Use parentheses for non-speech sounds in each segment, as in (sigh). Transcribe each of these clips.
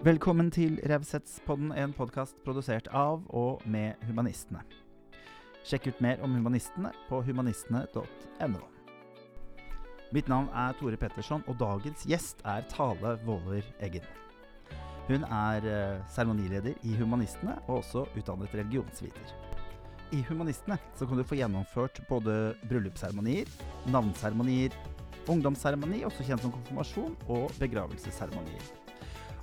Velkommen til Raushetspodden, en podkast produsert av og med Humanistene. Sjekk ut mer om Humanistene på humanistene.no. Mitt navn er Tore Petterson, og dagens gjest er Tale Våler Eggen. Hun er eh, seremonileder i Humanistene, og også utdannet religionsviter. I Humanistene så kan du få gjennomført både bryllupsseremonier, navnseremonier, ungdomsseremoni, også kjent som konfirmasjon, og begravelsesseremonier.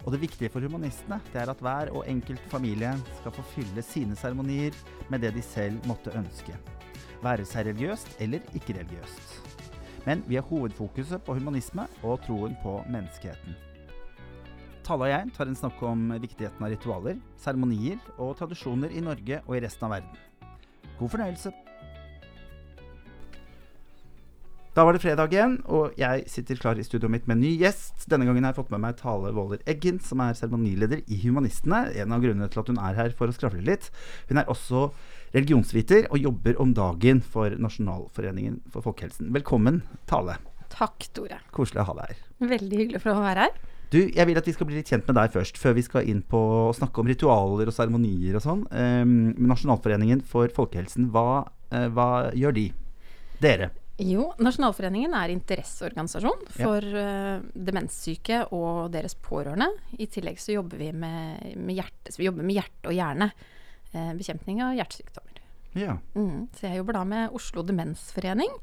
Og det viktige for humanistene det er at hver og enkelt familie skal få fylle sine seremonier med det de selv måtte ønske. Være seg religiøst eller ikke-religiøst. Men vi har hovedfokuset på humanisme og troen på menneskeheten. Tale og jeg tar en snakk om viktigheten av ritualer, seremonier og tradisjoner i Norge og i resten av verden. God fornøyelse. Da var det fredag igjen, og jeg sitter klar i studioet mitt med en ny gjest. Denne gangen har jeg fått med meg Tale Våler Eggen, som er seremonileder i Humanistene. En av grunnene til at hun er her for å skravle litt. Hun er også religionsviter og jobber om dagen for Nasjonalforeningen for folkehelsen. Velkommen, Tale. Takk, Tore. Koselig å ha deg her. Veldig hyggelig for å være her. Du, jeg vil at vi skal bli litt kjent med deg først, før vi skal inn på å snakke om ritualer og seremonier og sånn. Um, Nasjonalforeningen for folkehelsen, hva, uh, hva gjør de? Dere? Jo, Nasjonalforeningen er interesseorganisasjon for ja. uh, demenssyke og deres pårørende. I tillegg så jobber vi med, med hjerte, vi jobber med hjerte og hjerne. Uh, bekjempning av hjertesykdommer. Ja. Mm, så jeg jobber da med Oslo Demensforening.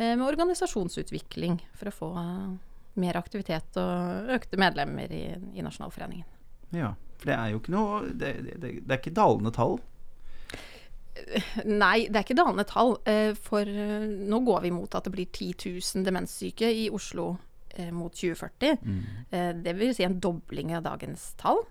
Uh, med organisasjonsutvikling for å få mer aktivitet og økte medlemmer i, i Nasjonalforeningen. Ja, for det er jo ikke noe Det, det, det er ikke dalende tall? Nei, det er ikke dalende tall. Eh, for eh, nå går vi mot at det blir 10 000 demenssyke i Oslo eh, mot 2040. Mm. Det vil si en dobling av dagens tall.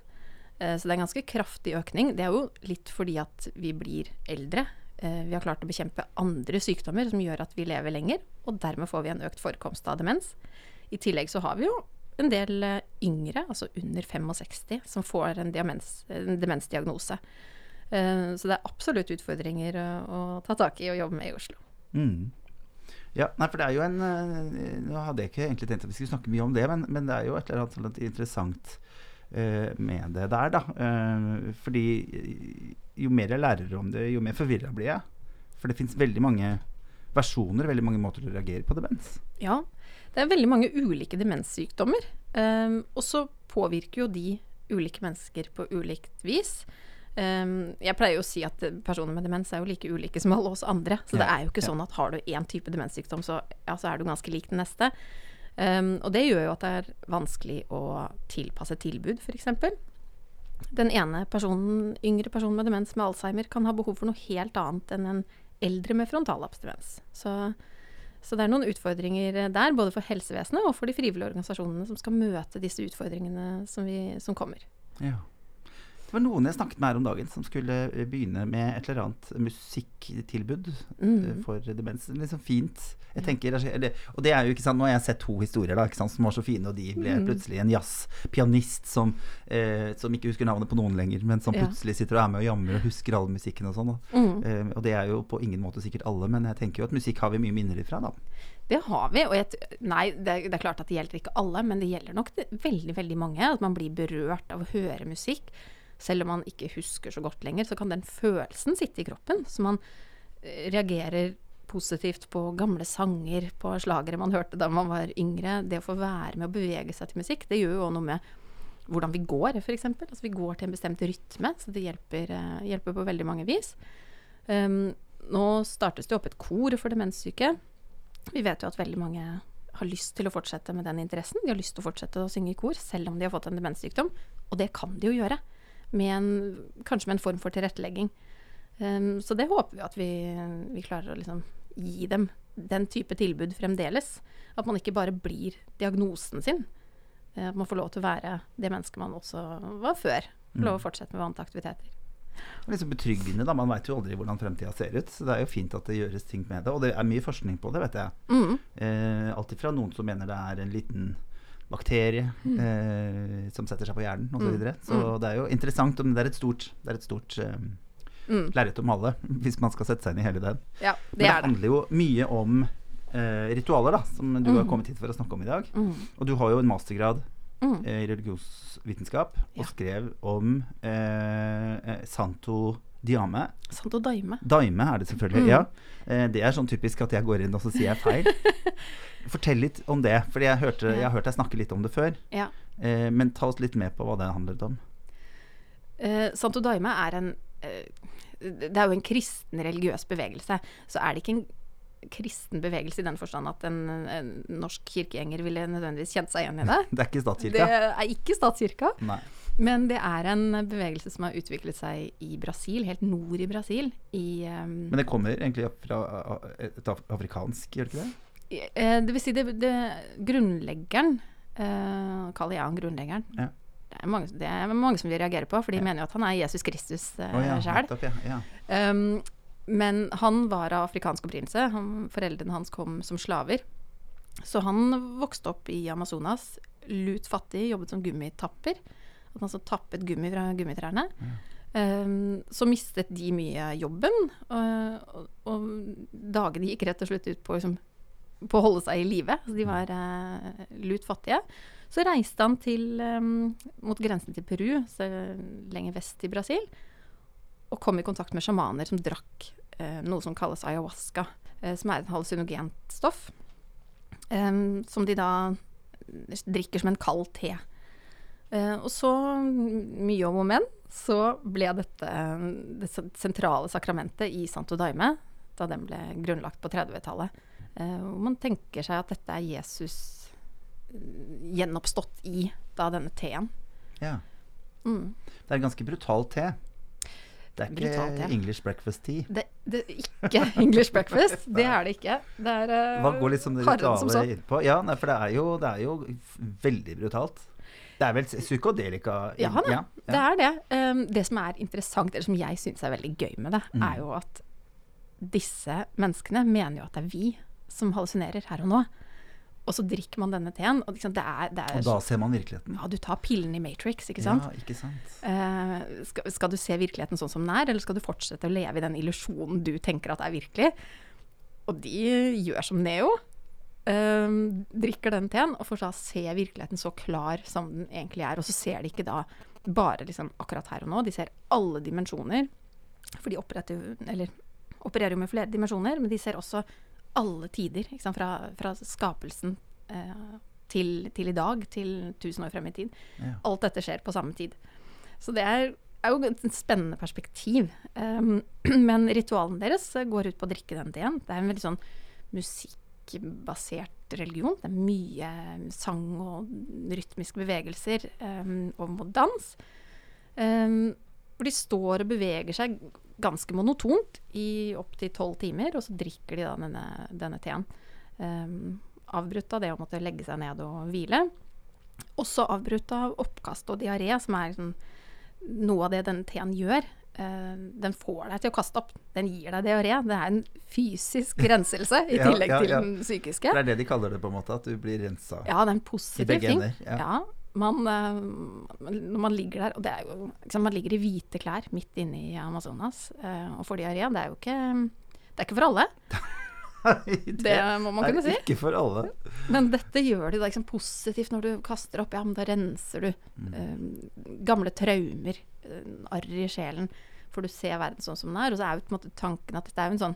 Så det er en ganske kraftig økning. Det er jo litt fordi at vi blir eldre. Vi har klart å bekjempe andre sykdommer som gjør at vi lever lenger, og dermed får vi en økt forekomst av demens. I tillegg så har vi jo en del yngre, altså under 65, som får en, demens, en demensdiagnose. Eh, så det er absolutt utfordringer å, ta tak i og jobbe med i Oslo. Mm. Ja, nei, for det er jo en eh, Nå hadde jeg ikke egentlig tenkt at vi skulle snakke mye om det, men, men det er jo et eller annet interessant uh, med det der, da. Fordi jo mer jeg lærer om det, jo mer forvirra blir jeg. For det fins veldig mange versjoner, veldig mange måter å reagere på demens. Ja, det er veldig mange ulike demenssykdommer. Um, og så påvirker jo de ulike mennesker på ulikt vis. Um, jeg pleier jo å si at personer med demens er jo like ulike som alle oss andre. Så det er jo ikke sånn at har du én type demenssykdom, så, ja, så, er du ganske lik den neste. Um, og det gjør jo at det er vanskelig å tilpasse tilbud, f.eks. Den ene personen, yngre personen med demens med Alzheimer kan ha behov for noe helt annet enn en eldre med frontallapsdemens. Så, så det er noen utfordringer der, både for helsevesenet og for de frivillige organisasjonene som skal møte disse utfordringene som, vi, som kommer. Ja. Det var noen jeg snakket med her om dagen, som skulle eh, begynne med et eller annet musikktilbud mm. Eh, for demens. Liksom fint. Jeg tenker, og det er jo ikke sant, Nå har jeg sett to historier da, ikke sant, som var så fine, og de ble mm. plutselig en jazzpianist som, eh, som ikke husker navnet på noen lenger, men som plutselig sitter og er med og jammer og husker all musikken og sånn. Mm. Eh, og det er jo på ingen måte sikkert alle, men jeg tenker jo at musikk har vi mye minner ifra, da. Det har vi. Og jeg, nei, det, det, er klart at det gjelder ikke alle, men det gjelder nok veldig, veldig mange. At man blir berørt av å høre musikk. Selv om man ikke husker så godt lenger, så kan den følelsen sitte i kroppen. Så man eh, reagerer positivt på gamle sanger, på slagere man hørte da man var yngre. Det å få være med å bevege seg til musikk, det gjør jo noe med hvordan vi går, f.eks. Altså vi går til en bestemt rytme, så det hjelper, uh, hjelper på veldig mange vis. Um, nå startes det opp et kor for demenssyke. Vi vet jo at veldig mange har lyst til å fortsette med den interessen. De har lyst til å fortsette å synge i kor, selv om de har fått en demenssykdom. Og det kan de jo gjøre med en, kanskje med en form for tilrettelegging. Um, så det håper vi at vi, vi klarer å liksom gi dem den type tilbud fremdeles. At man ikke bare blir diagnosen sin. Eh, at man får lov til å være det mennesket man også var før. Får lov å mm. fortsette med vante aktiviteter. Det er liksom betryggende, da. Man veit jo aldri hvordan fremtida ser ut. Så det er jo fint at det gjøres ting med det. Og det er mye forskning på det, vet jeg. Mm. Eh, Alt ifra noen som mener det er en liten bakterie mm. eh, som setter seg på hjernen osv. Så, mm. videre. så mm. det er jo interessant. Men det er et stort, det er et stort um, mm. lerret å male (laughs) hvis man skal sette seg inn i hele den. Ja, det men det handler jo mye om eh, ritualer, da, som du mm. har kommet hit for å snakke om i dag. Mm. Og du har jo en mastergrad Mm. eh, i religionsvitenskap og Ja. skrev om eh, eh, Santo Diame. Santo Daime. Daime er det selvfølgelig, Mm. ja. Det er sånn typisk at jeg går inn og så sier jeg feil. (laughs) Fortell litt om det, for jeg, hørte, jeg har hørt deg snakke litt om det før. Ja. Eh, men ta oss litt med på hva det handlet om. Eh, Santo Daime er en eh, Det er jo en kristen religiøs bevegelse. Så er det ikke en kristen bevegelse i den forstand at en, en norsk kirkegjenger ville nødvendigvis kjent seg igjen i det. (laughs) Det er ikke statskirka? Det er ikke statskirka, Nei. men det er en bevegelse som har utviklet seg i Brasil, helt nord i Brasil. I, um, Men det kommer egentlig fra eh, et afrikansk, gjør det ikke det? Eh, Det vil si, det, det grunnleggeren uh, Kaller jeg han grunnleggeren? Ja. Det, er mange, det er mange som vil reagere på, for de Ja. mener jo at han er Jesus Kristus uh, oh, ja, sjøl. ja. ja. Um, men han var av afrikansk opprinnelse. Han, foreldrene hans kom som slaver. Så han vokste opp i Amazonas, lut fattig, jobbet som gummitapper. At han så tappet gummi fra gummitrærne. Um, så mistet de mye jobben, og, og, og dagene gikk rett og slett ut på, liksom, på å holde seg i live. Så de var uh, lut fattige. Så reiste han til, um, mot grensen til Peru, så lenger vest i Brasil og kom i kontakt med sjamaner som drakk eh, noe som kalles ayahuasca, eh, som er et hallusinogent stoff. um, som de da drikker som en kald te. Uh, og så, mye om og men, så ble dette eh, det sentrale sakramentet i Santo Daime, da den ble grunnlagt på 30-tallet. Eh, hvor man tenker seg at dette er Jesus eh, gjenoppstått i da denne teen. ja. Mm. Det er en ganske brutal te. Det er ikke Brutal ja. English breakfast tea. Det, det ikke English breakfast. (laughs) Det er det ikke. Det er uh, Hva går liksom det ritualet så. inn? Ja, nei, for det er, jo, det er jo veldig brutalt. Det er vel psykodelika Ja da, ja, det er det. Um, det som er interessant, eller som jeg syns er veldig gøy med det, Mm. er jo at disse menneskene mener jo at det er vi som hallusinerer her og nå. Og så drikker man denne teen, og liksom det er, det er Og da ser man virkeligheten. Ja, du tar pillen i Matrix, ikke sant? Ja, ikke sant. Eh, skal, skal du se virkeligheten sånn som den er, eller skal du fortsette å leve i den illusjonen du tenker at er virkelig? Og de gjør som Neo. eh, drikker den teen og får da se virkeligheten så klar som den egentlig er. Og så ser de ikke da bare liksom akkurat her og nå, de ser alle dimensjoner. For de eller, opererer jo med flere dimensjoner, men de ser også alle tider. Fra, fra skapelsen eh, til, til i dag, til tusen år frem i tid. Ja. Alt dette skjer på samme tid. Så det er, er jo et spennende perspektiv. Um, (clears throat) men ritualen deres går ut på å drikke den teen. Det er en veldig sånn musikkbasert religion. Det er mye sang og rytmiske bevegelser um, og mot dans. Um, hvor de står og beveger seg ganske monotont i opptil tolv timer, og så drikker de da denne, denne teen. Um, avbrutt av det å måtte legge seg ned og hvile. Også avbrutt av oppkast og diaré, som er sånn, noe av det denne teen gjør. Uh, den får deg til å kaste opp. Den gir deg diaré. Det er en fysisk (laughs) renselse i Ja, tillegg ja, til den psykiske. Det er det de kaller det, på en måte, at du blir rensa Ja, det er en positiv ting. ender. Ja. Man, eh, når man ligger der, og det er jo liksom, Man ligger i hvite klær midt inne i Amazonas eh, og får diaré. Det er jo ikke Det er ikke for alle, det, (laughs) det må man kunne er si. ikke for alle. Men dette gjør det, liksom positivt når du kaster opp. Ja, men da renser du Mm. eh, gamle traumer, eh, arr i sjelen. For du ser verden sånn som den er. Og så er jo på en måte tanken at dette er jo en sånn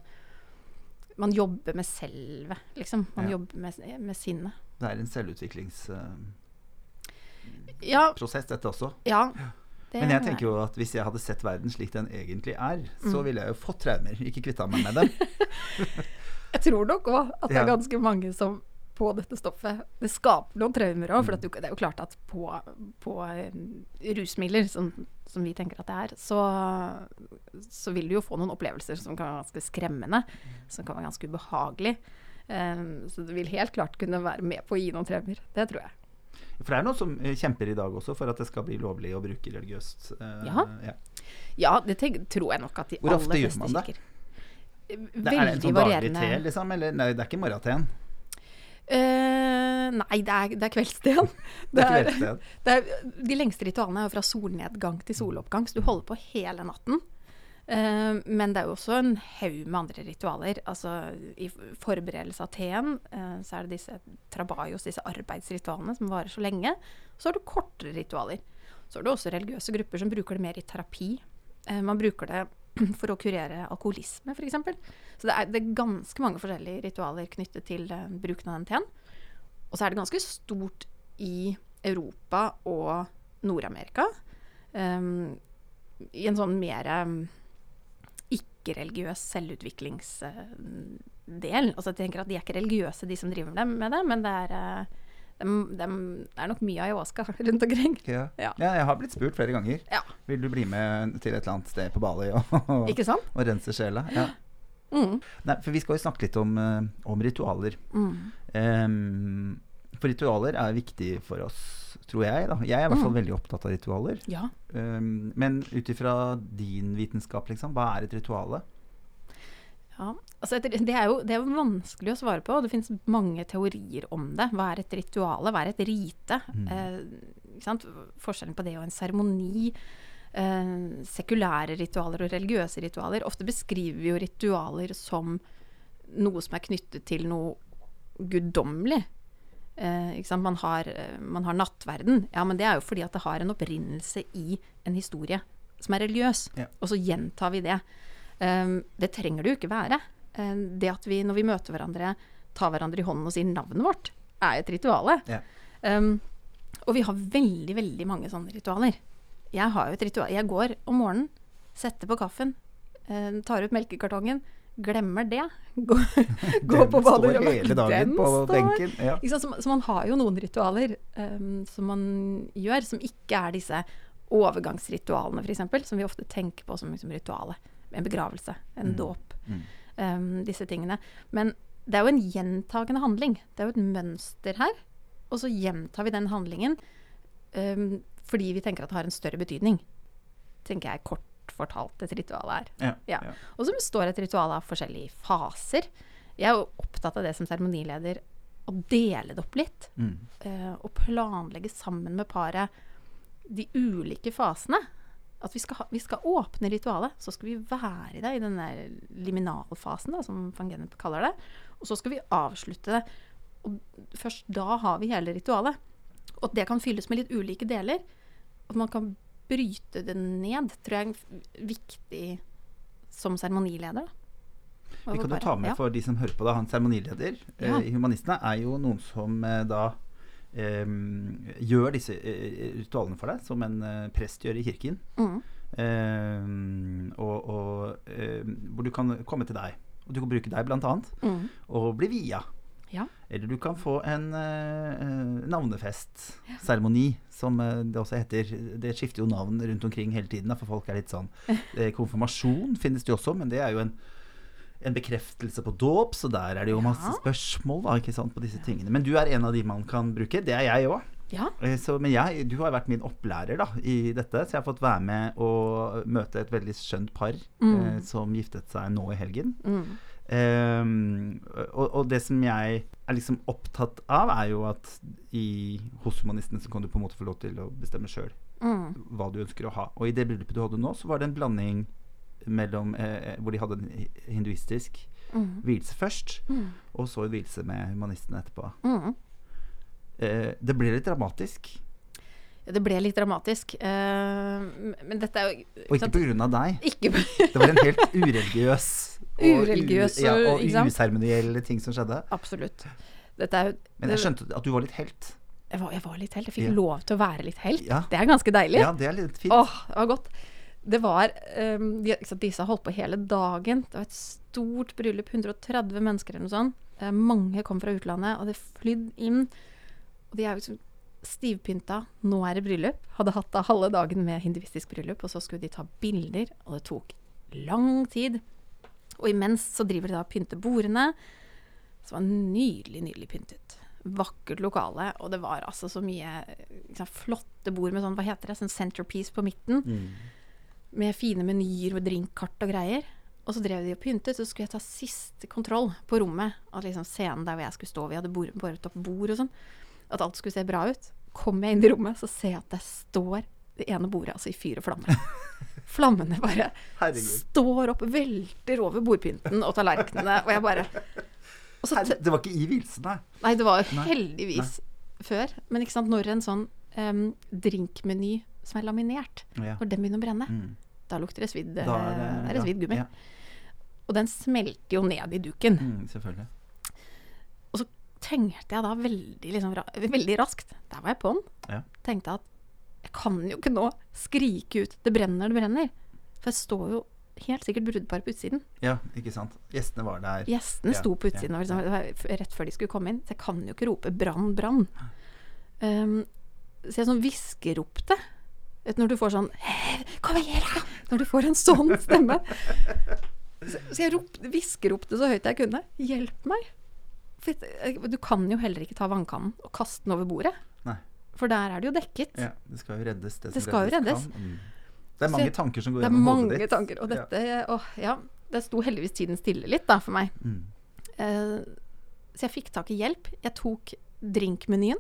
Man jobber med selvet, liksom. Man Ja. jobber med, med sinnet. Det er en selvutviklingsprosess, Ja. dette også. ja det Men jeg er- tenker jo at hvis jeg hadde sett verden slik den egentlig er, Mm. så ville jeg jo fått traumer, ikke kvitta meg med dem. (laughs) Jeg tror nok òg at det er ganske mange som på dette stoffet Det skaper noen traumer òg. For du, det er jo klart at på, på eh, rusmidler, som, som vi tenker at det er, så, så vil du jo få noen opplevelser som kan være ganske skremmende. Som kan være ganske ubehagelig. Um, så det vil helt klart kunne være med på å gi noen traumer. Det tror jeg. For det er noen som eh, kjemper i dag også for at det skal bli lovlig å bruke religiøst. eh, Ja. ja. Ja, det tror jeg nok at de Hvor ofte gjør man det? Veldig Det er det en sånn daglig te, liksom? Eller nei, det er ikke morgenteen. Uh, nei, det er, det er kveldsten. (laughs) (laughs) Det er det er, de lengste ritualene er jo fra solnedgang til soloppgang, så du holder på hele natten. Eh, men det er jo også en haug med andre ritualer. Altså i forberedelse av teen uh, så er det disse trabajos, disse arbeidsritualene som varer så lenge. Så har du kortere ritualer. Så har du også religiøse grupper som bruker det mer i terapi. Uh, man bruker det (clears throat) for å kurere alkoholisme, f.eks. Så det er, det er, ganske mange forskjellige ritualer knyttet til uh, bruken av den teen. Og så er det ganske stort i Europa og Nord-Amerika. Um, I en sånn mer um, ikke-religiøs selvutviklingsdel. Altså jeg tenker at De er ikke religiøse, de som driver med det, men det er, de, de, det er nok mye ayahuasca (laughs) rundt omkring. Ja. Ja. ja. jeg har blitt spurt flere ganger. Ja. Vil du bli med til et eller annet sted på Bali og, (laughs) og, og rense sjela? Ja. Mm. Nei, for vi skal jo snakke litt om, uh, om ritualer. Mm. Um, for ritualer er viktig for oss, tror jeg. Da. Jeg er i hvert fall mm. veldig opptatt av ritualer. Ja. Um, men ut ifra din vitenskap, liksom, hva er et rituale? Ja, altså det, er jo, det er jo vanskelig å svare på. Det finnes mange teorier om det. Hva er et rituale? Hva er et rite? Mm. Eh, Forskjellen på det og en seremoni. Eh, sekulære ritualer og religiøse ritualer. Ofte beskriver vi jo ritualer som noe som er knyttet til noe guddommelig. Eh, man, har, eh, man, har, nattverden. Ja, men det er jo fordi at det har en opprinnelse i en historie som er religiøs. Ja. Og så gjentar vi det. Um, det trenger det jo ikke være. Um, det at vi når vi møter hverandre, tar hverandre i hånden og sier navnet vårt, er et rituale. Ja. Um, og vi har veldig, veldig mange sånne ritualer. Jeg har jo et ritual. Jeg går om morgenen, setter på kaffen, uh, tar ut melkekartongen, glemmer det. (laughs) Gå, gå på baderommet. Den på står. benken. Ja. Så, så, man har jo noen ritualer um, som man gjør, som ikke er disse overgangsritualene, f.eks., som vi ofte tenker på som liksom, ritualet. En begravelse, en mm. dåp, mm. um, disse tingene. Men det er jo en gjentagende handling. Det er jo et mønster her. Og så gjentar vi den handlingen um, fordi vi tenker at det har en større betydning. Tenker jeg kort fortalt et ritual er. Ja, ja. ja. Og så består et ritual av forskjellige faser. Jeg er jo opptatt av det som seremonileder å dele det opp litt. Mm. Uh, og planlegge sammen med paret de ulike fasene. At vi skal, ha, vi skal, åpne ritualet, så skal vi være i det i denne liminalfasen, da, som van Genep kaller det. Og så skal vi avslutte det. Og først da har vi hele ritualet. Og det kan fylles med litt ulike deler. At man kan bryte det ned, tror jeg er viktig som seremonileder. Vi kan jo ta med for de som hører på, da, han seremonileder ja. eh, i Humanistene er jo noen som eh, da Um, gjør disse eh, ritualene for deg, som en prest gjør i kirken. Mm. Um, og, og ehm, hvor du kan komme til deg, og du kan bruke deg blant annet, mm. og bli via. Ja. Eller du kan få en uh, navnefestseremoni, ja. som uh, det også heter. Det skifter jo navn rundt omkring hele tiden, da, for folk er litt sånn (laughs) Konfirmasjon finnes det jo også, men det er jo en, en bekreftelse på dåp, så der er det jo masse spørsmål da, ikke sant, på disse tingene. Men du er en av de man kan bruke. Det er jeg òg. Ja. men jeg, du har vært min opplærer da, i dette, så jeg har fått være med og møte et veldig skjønt par mm. som giftet seg nå i helgen. Mm. Um, og, og, det som jeg er liksom opptatt av, er jo at i, hos humanistene så kan du på en måte få lov til å bestemme sjøl mm. hva du ønsker å ha. Og i det bryllupet du hadde nå, så var det en blanding mellom eh, hvor de hadde en hinduistisk mm. vielse først, mm. og så en vielse med humanistene etterpå. Mm. Eh, det ble litt dramatisk. Det ble litt dramatisk. Uh, men dette er jo Og ikke av deg. Ikke det var en helt ureligiøs Ureligiøs ja, og useremonielle ting som skjedde. Absolutt. Er, Men jeg skjønte at du var litt helt. Jeg var, jeg var litt helt. Jeg fikk ja. lov til å være litt helt. Ja. Det er ganske deilig. Ja, det er litt fint. Åh, det var godt. Det var um, de, Disse holdt på hele dagen. Det var et stort bryllup. 130 mennesker eller noe sånt. Mange kom fra utlandet, og det flydde inn. Og de er liksom stivpynta. Nå er det bryllup. Hadde hatt da halve dagen med hinduistisk bryllup, og så skulle de ta bilder, og det tok lang tid. Og imens så driver de da og pynter bordene. Det var nydelig, nydelig pyntet. Vakkert lokale. Og det var altså så mye liksom, flotte bord med sånn, hva heter det, sånn centerpiece på midten. Mm. Med fine menyer og drinkkart og greier. Og så drev de og pyntet, så skulle jeg ta siste kontroll på rommet. At liksom scenen der hvor jeg skulle stå, vi hadde båret opp bord og sånn. At alt skulle se bra ut. Kommer jeg inn i rommet, så ser jeg at det står det ene bordet altså i fyr og flamme. (laughs) Flammene bare Herregud. står opp, velter over bordpynten og tallerkenene, og jeg bare og så Herre, det var ikke i vilsen, nei. Nei, det var Nei, heldigvis før. Men ikke sant, når en sånn um, drinkmeny som er laminert, Ja. når den begynner å brenne, Mm. da lukter det svidd, Da er er det, det svidd gummi. Ja. Og den smelter jo ned i duken. Mm, selvfølgelig. Og så tenkte jeg da veldig, liksom, veldig raskt Der var jeg på'n. Ja. Tenkte at jeg kan jo ikke nå skrike ut 'det brenner, det brenner'. For jeg står jo helt sikkert brudepar på utsiden. Ja, ikke sant. Gjestene var der. Gjestene Ja, sto på ja, utsiden og liksom, ja. det rett før de skulle komme inn. Så jeg kan jo ikke rope 'brann, brann'. Um, så jeg sånn hviskeropte. Når du får sånn hva 'Kom hjelp!' Når du får en sånn stemme. Så, så jeg rop- hviskeropte så høyt jeg kunne. 'Hjelp meg!' For du kan jo heller ikke ta vannkannen og kaste den over bordet. For der er det jo dekket. Ja, det skal jo reddes. Det, Det skal jo reddes. kan. Mm. Det er mange tanker som går Det er gjennom mange ditt. tanker. Og dette åh, ja. Det sto heldigvis tiden stille litt, da, for meg. Mm. Uh, så jeg fikk tak i hjelp. Jeg tok drinkmenyen.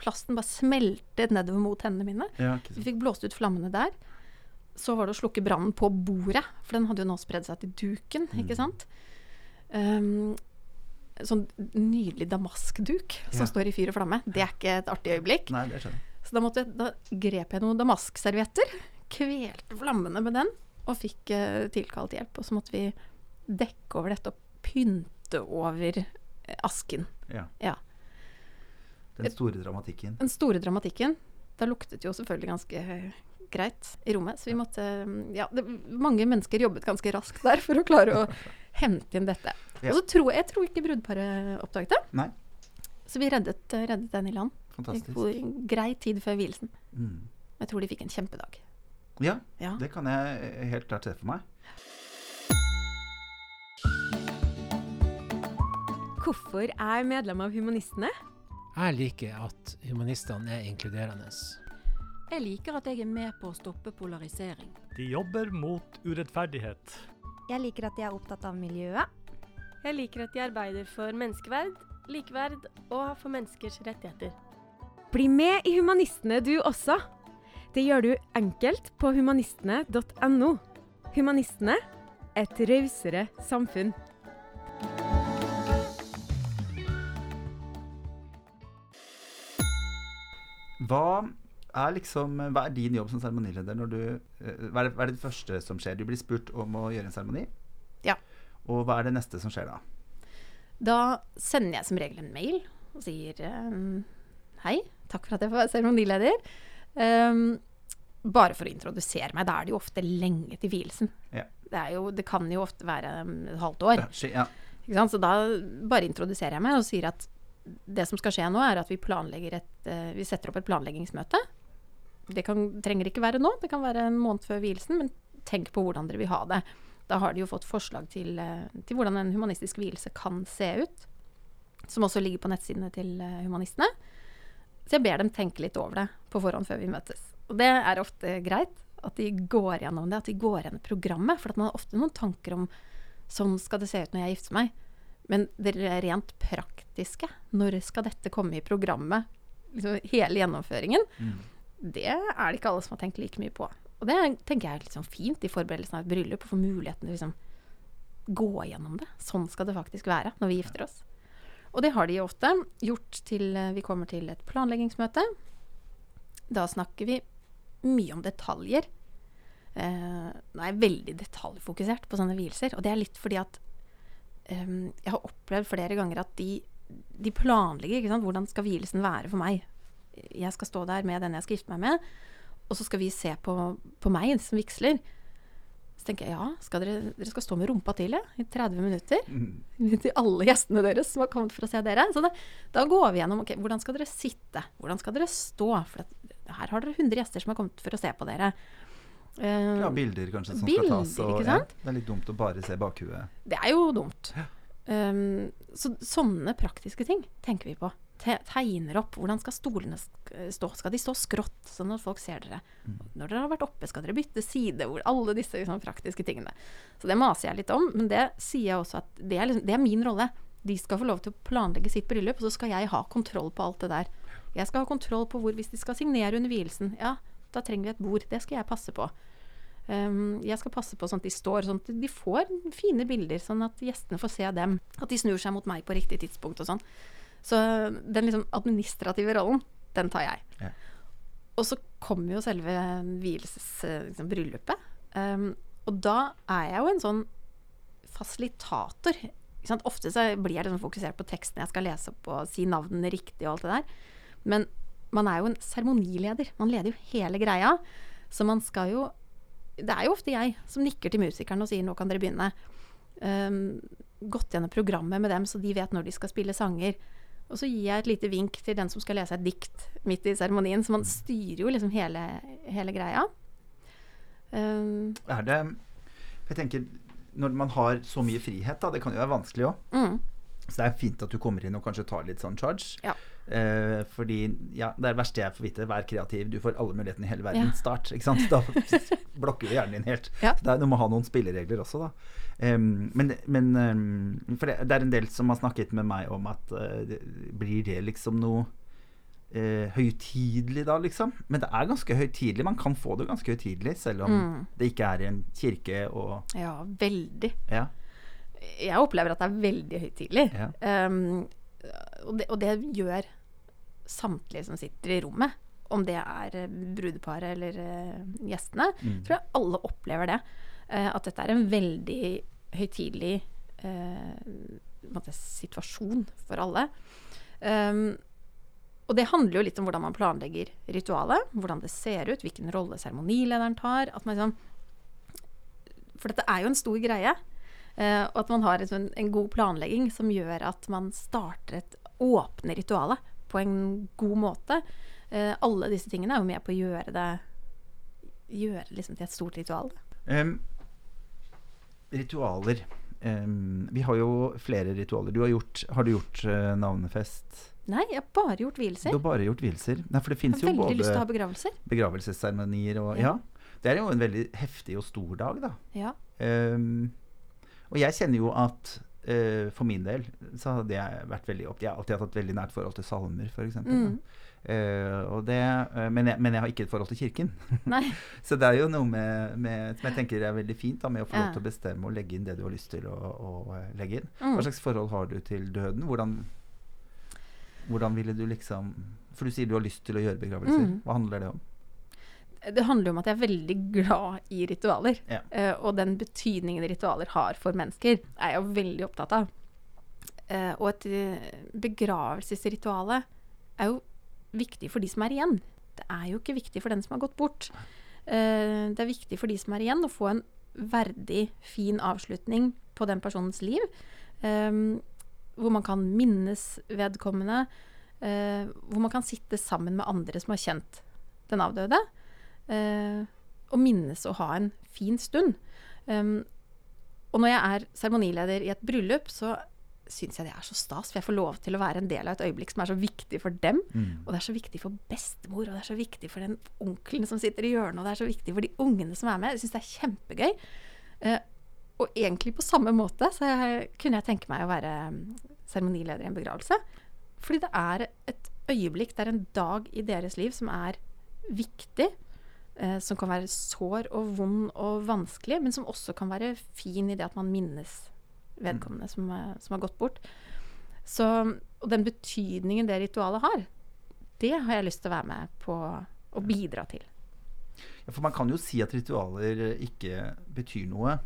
Plasten bare smeltet nedover mot hendene mine. Ja, Vi fikk blåst ut flammene der. Så var det å slukke brannen på bordet, for den hadde jo nå spredd seg til duken, Mm. ikke sant. Um, sånn nydelig damaskduk som Ja. står i fyr og flamme. Det er ikke et artig øyeblikk. Nei, det skjønner. Så da, måtte jeg, da grep jeg noen damaskservietter, kvelte flammene med den, og fikk uh, tilkalt hjelp. Og så måtte vi dekke over dette og pynte over eh, asken. Ja. Ja. Den store dramatikken. Den store dramatikken, da luktet jo selvfølgelig ganske eh, greit i rommet. Så vi måtte mm, Ja, det, mange mennesker jobbet ganske raskt der for å klare å (laughs) hente inn dette. Ja. Og så tror jeg, jeg tror ikke brudeparet oppdaget det. Nei, Så vi reddet, reddet den i land. Det fantastisk. gikk grei tid før vielsen. Mm. Jeg tror de fikk en kjempedag. Ja, Ja. det kan jeg helt klart se for meg. Hvorfor er medlem av Humanistene? Jeg liker at humanistene er inkluderende. Jeg liker at jeg er med på å stoppe polarisering. De jobber mot urettferdighet. Jeg liker at de er opptatt av miljøet. Jeg liker at de arbeider for menneskeverd, likeverd og for menneskers rettigheter. Bli med i Humanistene du også! Det gjør du enkelt på humanistene.no. Humanistene et rausere samfunn. Hva er liksom Hva er din jobb som seremonileder eh, hva det, hva er det første som skjer? Du blir spurt om å gjøre en seremoni. Ja. Og hva er det neste som skjer da? Da sender jeg som regel en mail og sier ehm, hei, takk for at jeg får være seremonileder. Um, bare for å introdusere meg. Da er det jo ofte lenge til vielsen. Ja. Det, jo, det kan jo ofte være um, et halvt år. Ja. Så da bare introduserer jeg meg og sier at det som skal skje nå, er at vi et eh, Vi setter opp et planleggingsmøte. Det kan, trenger ikke være nå, det kan være en måned før vielsen, men tenk på hvordan dere vil ha det. Da har de jo fått forslag til, eh, til hvordan en humanistisk vielse kan se ut. Som også ligger på nettsidene til eh, humanistene. Så jeg ber dem tenke litt over det på forhånd før vi møtes. Og det er ofte greit at de går gjennom det, at de går gjennom programmet. For at man har ofte noen tanker om sånn skal det se ut når jeg gifter meg. Men det rent praktiske, når skal dette komme i programmet, liksom hele gjennomføringen, Mm. det er det ikke alle som har tenkt like mye på. Og det tenker jeg er litt sånn fint i forberedelsen av et bryllup, å få muligheten til å liksom gå gjennom det. Sånn skal det faktisk være når vi gifter oss. Og det har de ofte gjort til eh, vi kommer til et planleggingsmøte. Da snakker vi mye om detaljer. Eh, nå er jeg veldig detaljfokusert på sånne vielser, og det er litt fordi at eh, jeg har opplevd flere ganger at de, de planlegger hvordan skal vielsen være for meg. Jeg skal stå der med den jeg skal gifte meg med, og så skal vi se på, på meg som vigsler. Så tenker jeg ja, skal dere, dere skal stå med rumpa til ja, i 30 minutter. Mm. Til alle gjestene deres som har kommet for å se dere. Så det, da går vi gjennom ok, hvordan skal dere sitte, hvordan skal dere stå. For det, her har dere 100 gjester som har kommet for å se på dere. Uh, Ja, bilder kanskje som Bilder, skal tas. Og? Ja, det er litt dumt å bare se bakhuet. Det er jo dumt. Um, så sånne praktiske ting tenker vi på. Te tegner opp. Hvordan skal stolene stå? Skal de stå skrått, sånn at folk ser dere? Når dere har vært oppe, skal dere bytte side? Hvor, alle disse liksom, praktiske tingene. Så det maser jeg litt om, men det sier jeg også at det er, liksom, det er min rolle. De skal få lov til å planlegge sitt bryllup, og så skal jeg ha kontroll på alt det der. Jeg skal ha kontroll på hvor, hvis de skal signere under vielsen, ja, da trenger vi et bord. Det skal jeg passe på. Um, jeg skal passe på sånn at de står sånn at de får fine bilder, sånn at gjestene får se dem. At de snur seg mot meg på riktig tidspunkt og sånn. Så den liksom administrative rollen, den tar jeg. Ja. Og så kommer jo selve vielsesbryllupet. liksom, bryllupet. Um, og da er jeg jo en sånn fasilitator. Ofte så blir jeg liksom fokusert på teksten jeg skal lese opp og si navnene riktig og alt det der. Men man er jo en seremonileder. Man leder jo hele greia. Så man skal jo Det er jo ofte jeg som nikker til musikerne og sier 'nå kan dere begynne'. Um, gått gjennom programmet med dem så de vet når de skal spille sanger. Og så gir jeg et lite vink til den som skal lese et dikt midt i seremonien. Så man styrer jo liksom hele, hele greia. Um, Er det Jeg tenker når man har så mye frihet, da, det kan jo være vanskelig òg. mm, Så det er fint at du kommer inn og kanskje tar litt sånn charge. Ja. Eh, fordi ja, det er det verste jeg får vite. Vær kreativ. Du får alle mulighetene i hele verden. Ja. Start. Ikke sant? Da (laughs) blokker jo hjernen din helt. Ja. Det er, du må ha noen spilleregler også, da. Em, men men um, For det, det er en del som har snakket med meg om at uh, det, blir det liksom noe eh, høytidelig da, liksom? Men det er ganske høytidelig. Man kan få det ganske høytidelig, selv om Mm. det ikke er i en kirke og ja, veldig. Ja. Jeg opplever at det er veldig høytidelig. Ja. Um, og, og det gjør samtlige som sitter i rommet. Om det er eh, brudeparet eller eh, gjestene. Mm. tror jeg alle opplever det. eh, at dette er en veldig høytidelig eh, situasjon for alle. Um, og det handler jo litt om hvordan man planlegger ritualet. Hvordan det ser ut, hvilken rolle seremonilederen tar. At man liksom, for dette er jo en stor greie. eh, og at man har en, sånn- en god planlegging som gjør at man starter et åpne ritualet på en god måte. Eh, alle disse tingene er jo med på å gjøre det Gjøre liksom til et stort ritual. Um, ritualer. Um, vi har jo flere ritualer. Du har, gjort, har du gjort uh, navnefest? Nei, jeg har bare gjort Du har bare gjort vielser? Nei, for det fins jo veldig lyst til å ha begravelser. begravelsesseremonier og ja. Ja. Det er jo en veldig heftig og stor dag, da. Ja. Um, og jeg kjenner jo at eh, for min del så hadde jeg vært veldig opptatt Jeg har alltid hatt et veldig nært forhold til salmer, f.eks. Mm. Uh, det, eh, men, jeg, men jeg har ikke et forhold til kirken. (laughs) Så det er jo noe med, med, som jeg tenker er veldig fint, da, med å få lov til å bestemme og legge inn det du har lyst til å, å legge inn. Mm. Hva slags forhold har du til døden? Hvordan, hvordan ville du liksom For du sier du har lyst til å gjøre begravelser. Mm. Hva handler det om? Det handler om at jeg er veldig glad i ritualer. Ja. Uh, og den betydningen ritualer har for mennesker, er jeg jo veldig opptatt av. Uh, og et uh, begravelsesrituale er jo viktig for de som er igjen. Det er jo ikke viktig for den som har gått bort. Uh, det er viktig for de som er igjen, å få en verdig, fin avslutning på den personens liv. eh, hvor man kan minnes vedkommende. eh, hvor man kan sitte sammen med andre som har kjent den avdøde. Eh, å minnes å ha en fin stund. Um, og når jeg er seremonileder i et bryllup, så syns jeg det er så stas. For jeg får lov til å være en del av et øyeblikk som er så viktig for dem. Mm. Og det er så viktig for bestemor, og det er så viktig for den onkelen som sitter i hjørnet, og det er så viktig for de ungene som er med. Jeg syns det er kjempegøy. Eh, og egentlig på samme måte så jeg, kunne jeg tenke meg å være seremonileder i en begravelse. Fordi det er et øyeblikk, det er en dag i deres liv som er viktig. Eh, som kan være sår og vond og vanskelig, men som også kan være fin i det at man minnes vedkommende som, er- som har gått bort. Så, og den betydningen det ritualet har, det har jeg lyst til å være med på å bidra til. Ja, for man kan jo si at ritualer eh, ikke betyr noe.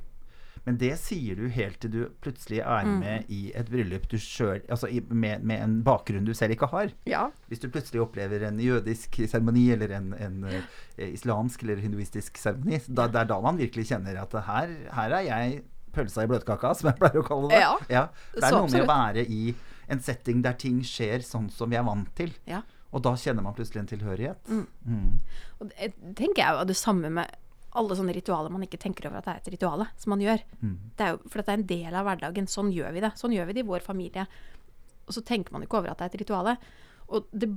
Men det sier du helt til du plutselig er Mm. med i et bryllup du selv, altså i, med, med en bakgrunn du selv ikke har. Ja. Hvis du plutselig opplever en jødisk seremoni eller en, en uh, islamsk eller hinduistisk seremoni, det er da man virkelig kjenner at her, her er jeg pølsa i bløtkaka, som jeg pleier å kalle det. Ja, Det er noe med å være i en setting der ting skjer sånn som vi er vant til. Ja. Og da kjenner man plutselig en tilhørighet. Mm. Mm. Og det tenker jeg jo det samme med alle sånne ritualer man ikke tenker over at det er et rituale, som man gjør. Mm. Det er jo, for dette er en del av hverdagen. Sånn gjør vi det. Sånn gjør vi det i vår familie. Og så tenker man ikke over at det er et rituale. Og det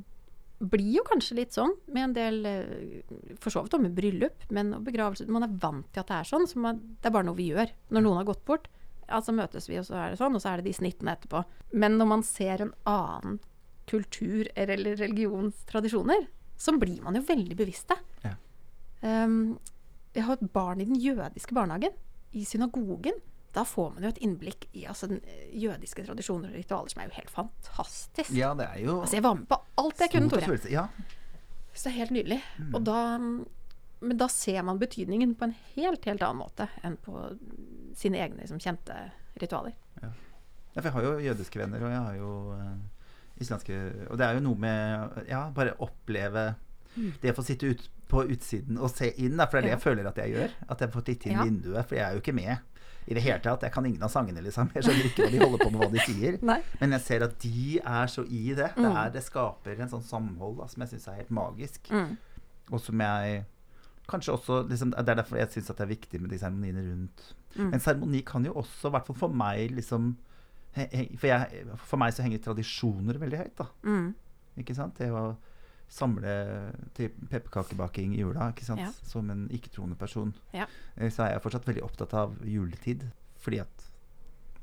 blir jo kanskje litt sånn med en del eh, For så vidt også med bryllup, men og begravelse Man er vant til at det er sånn. Så man, det er bare noe vi gjør. Når noen har gått bort, ja, så møtes vi, og så er det sånn, og så er det de snittene etterpå. Men når man ser en annen kultur eller religionstradisjoner, så blir man jo veldig bevisste. Ja. Um, jeg har et barn i den jødiske barnehagen, i synagogen. Da får man jo et innblikk i altså, den eh, jødiske tradisjoner og ritualer som er jo helt fantastisk. Ja, det er jo Altså, jeg var med på alt jeg kunne, Tore. Ja. Så det er helt nydelig. Mm. Og da, men da ser man betydningen på en helt, helt annen måte enn på sine egne liksom, kjente ritualer. Ja, for jeg har jo jødiske venner, og jeg har jo uh, islandske Og det er jo noe med Ja, bare oppleve det å få sitte ut på utsiden og se inn, da, for det er det jeg føler at jeg gjør. At jeg får titte inn Ja. vinduet, for jeg er jo ikke med i det hele tatt. Jeg kan ingen av sangene, liksom. Jeg skjønner ikke hva de holder på med, hva de sier. (laughs) Nei. Men jeg ser at de er så i det. Det, Mm. er, det skaper en sånn samhold da, som jeg syns er helt magisk. Mm. Og som jeg kanskje også liksom, Det er derfor jeg syns det er viktig med de seremoniene rundt. Mm. Men seremoni kan jo også, i hvert fall for meg, liksom for, jeg, for meg så henger tradisjoner veldig høyt, da. Mm. Ikke sant? Det å samle til pepperkakebaking i jula ikke sant? Ja. som en ikke-troende person. Ja. Eh, Så er jeg fortsatt veldig opptatt av juletid. Fordi at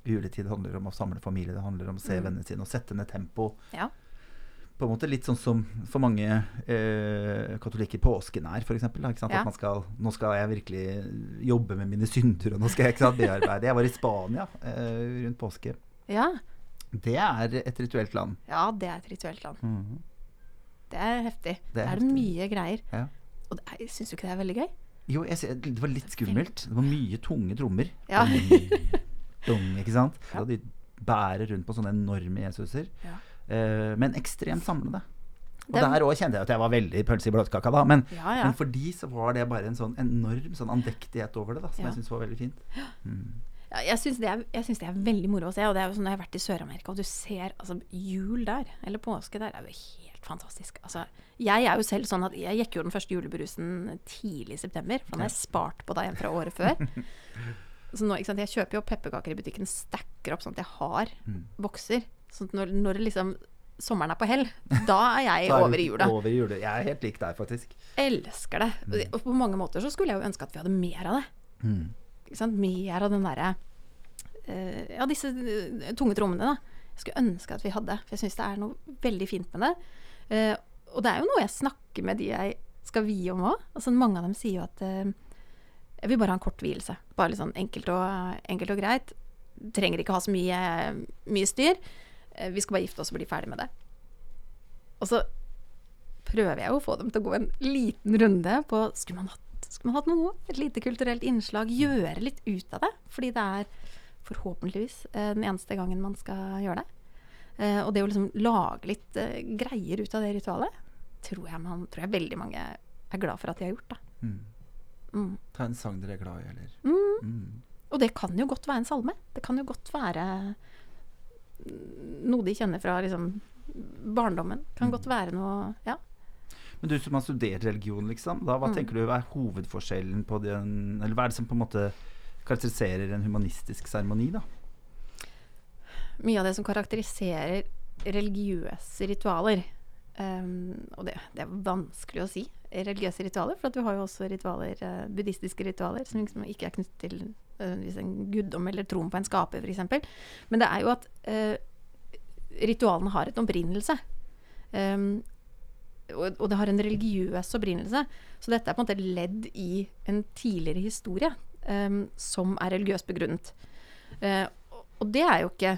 juletid handler om å samle familie, det handler om å se Mm. vennene sine og sette ned tempo. Ja. På en måte litt sånn som for mange eh, katolikker påsken er, f.eks. At man skal Nå skal jeg virkelig jobbe med mine synder, og nå skal jeg ikke sant, bearbeide. Jeg var i Spania eh, rundt påske. Ja. Det er et rituelt land. ja, det er et rituelt land. Mhm. Det er heftig. Det er Det er, mye greier. Ja. Og det syns du ikke det er veldig gøy? Jo, jeg, det var litt skummelt. Det var mye tunge trommer. Ja. Dung, ikke sant? Ja. Og de bærer rundt på sånne enorme Jesuser. Ja. Uh, men ekstremt samlende. Og Det er- der òg kjente jeg at jeg var veldig pølse i bløtkaka, da. Men, Ja, ja. men for de så var det bare en sånn enorm sånn andektighet over det, da, som jeg syns var veldig fint. Mm. Jeg syns det, det er veldig moro å se. Og det er jo sånn når jeg har vært i Sør-Amerika, og du ser altså, jul der, eller påske der, er jo helt fantastisk. Altså, jeg er jo selv sånn at jeg gikk jo den første julebrusen tidlig i september. For den har jeg spart på da igjen fra året før. (laughs) Så nå, ikke sant, jeg kjøper jo pepperkaker i butikken, stacker opp sånn at jeg har Mm. bokser. Sånn at når, når det liksom sommeren er på hell, da er jeg (laughs) er over i jula. Over i jula. Jeg er helt lik deg, faktisk. Elsker det. Mm. Og på mange måter så skulle jeg jo ønske at vi hadde mer av det. Mm. Mer av den derre eh, Ja, disse eh, tunge trommene, da. Jeg skulle ønske at vi hadde. For jeg syns det er noe veldig fint med det. Eh, og det er jo noe jeg snakker med de jeg skal vie om òg. Altså, mange av dem sier jo at jeg vil bare ha en kort vielse. Bare litt sånn enkelt og, enkelt og greit. Trenger ikke ha så mye, mye styr. Vi skal bare gifte oss og bli ferdig med det. Og så prøver jeg å få dem til å gå en liten runde på Skulle man hatt, skulle man hatt noe? Et lite kulturelt innslag? Gjøre litt ut av det? Fordi det er forhåpentligvis eh, den eneste gangen man skal gjøre det. Eh, og det å liksom lage litt eh, greier ut av det ritualet, tror jeg, man, tror jeg veldig mange er glad for at de har gjort. Da. Mm. Mm. Ta en sang dere er glad i, eller Mm. mm. Og det kan jo godt være en salme. Det kan jo godt være noe de kjenner fra liksom, barndommen. Kan Mm. godt være noe Ja. Men du som har studert religion, liksom, da, hva Mm. tenker du er hovedforskjellen på den Eller hva er det som på en måte karakteriserer en humanistisk seremoni, da? mye av det som karakteriserer religiøse ritualer. Um, og det, det er vanskelig å si, religiøse ritualer, for at du har jo også ritualer, eh, buddhistiske ritualer som liksom ikke er knyttet til nødvendigvis en guddom eller troen på en skaper, f.eks. Men det er jo at uh, ritualene har et opprinnelse. Um, og, det har en religiøs opprinnelse. Så dette er på en måte ledd i en tidligere historie um, som er religiøst begrunnet. Uh, og det er jo ikke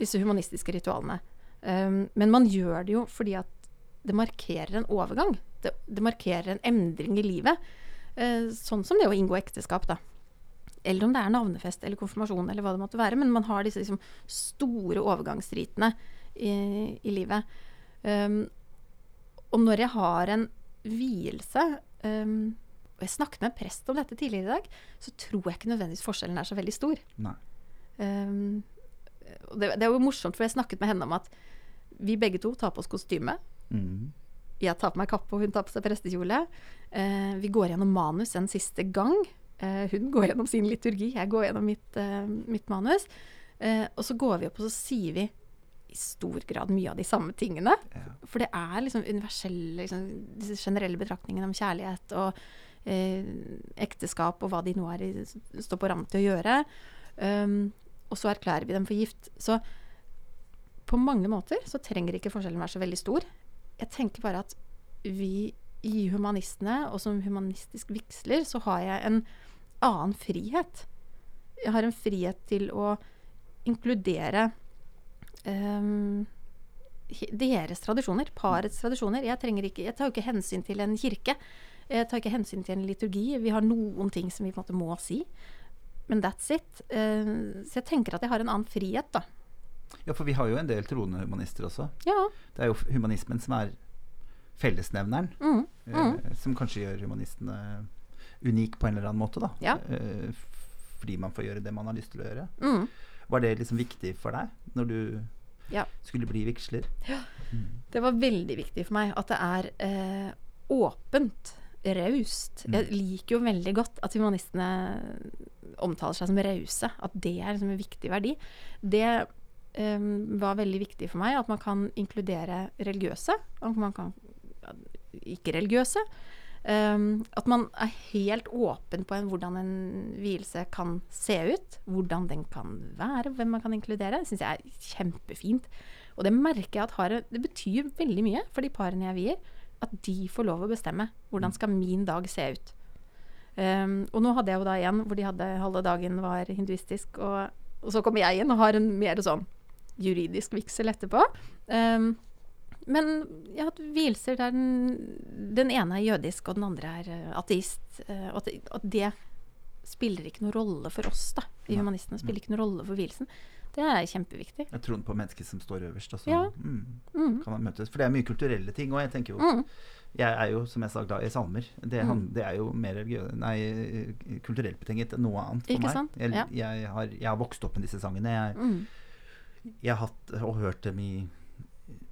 disse humanistiske ritualene. Um, men man gjør det jo fordi at det markerer en overgang. Det, det markerer en endring i livet. Uh, sånn som det å inngå ekteskap, da. Eller om det er navnefest eller konfirmasjon eller hva det måtte være. Men man har disse liksom, store overgangsritene i, i livet. Um, og når jeg har en vielse um, Og jeg snakket med en prest om dette tidligere i dag, så tror jeg ikke nødvendigvis forskjellen er så veldig stor. Nei. Um, og det, det er jo morsomt, for jeg snakket med henne om at vi begge to tar på oss kostyme. Mm. Jeg tar på meg kappe, og hun tar på seg prestekjole. Eh, vi går gjennom manus en siste gang. Eh, hun går gjennom sin liturgi, jeg går gjennom mitt, eh, mitt manus. Eh, og så går vi opp, og så sier vi i stor grad mye av de samme tingene. Ja. For det er liksom universelle, liksom, disse generelle betraktningene om kjærlighet og eh, ekteskap og hva de nå er i, står på rand til å gjøre. Um, og så erklærer vi dem for gift. Så på mange måter så trenger ikke forskjellen være så veldig stor. Jeg tenker bare at vi i Humanistene, og som humanistisk vigsler, så har jeg en annen frihet. Jeg har en frihet til å inkludere ehm, he- deres tradisjoner, parets tradisjoner. Jeg, trenger ikke, jeg tar jo ikke hensyn til en kirke. Jeg tar ikke hensyn til en liturgi. Vi har noen ting som vi på en måte må si. Men that's it. Eh, så jeg tenker at jeg har en annen frihet, da. Ja, for vi har jo en del troende humanister også. Ja. Det er jo humanismen som er fellesnevneren. Mm. eh, som kanskje gjør humanistene unik på en eller annen måte, da. Ja. Eh, fordi man får gjøre det man har lyst til å gjøre. Mm. Var det liksom viktig for deg når du Ja. skulle bli vigsler? Det var veldig viktig for meg at det er eh, åpent, raust. Jeg liker jo veldig godt at humanistene omtaler seg som rause. At det er liksom en viktig verdi. Det eh, var veldig viktig for meg, at man kan inkludere religiøse. Man kan ikke-religiøse. Um, at man er helt åpen på en, hvordan en vielse kan se ut. Hvordan den kan være, hvem man kan inkludere. Det syns jeg er kjempefint. Og det merker jeg at har, det betyr veldig mye for de parene jeg vier. At de får lov å bestemme. Hvordan skal min dag se ut. Um, og nå hadde jeg jo da igjen hvor de hadde halve dagen var hinduistisk, og, og så kommer jeg inn og har en mer sånn juridisk vigsel etterpå. Um, men ja, vielser der den, den ene er jødisk, og den andre er eh, ateist. eh, og at, det- at det spiller ikke noen rolle for oss, da. I humanistene spiller ikke noen rolle for vielsen. Det er kjempeviktig. Jeg tror på mennesket som står øverst. Altså, Ja. mm, Mm. kan man møtes. For det er mye kulturelle ting. Og jeg tenker jo Mm. Jeg er jo, som jeg sa, glad i salmer. Det, han, det er jo mer nei, kulturelt betinget enn noe annet for Ikke meg. sant? Jeg, Ja. jeg, har, jeg har vokst opp med disse sangene. Jeg, Mm. jeg har hatt og hørt dem i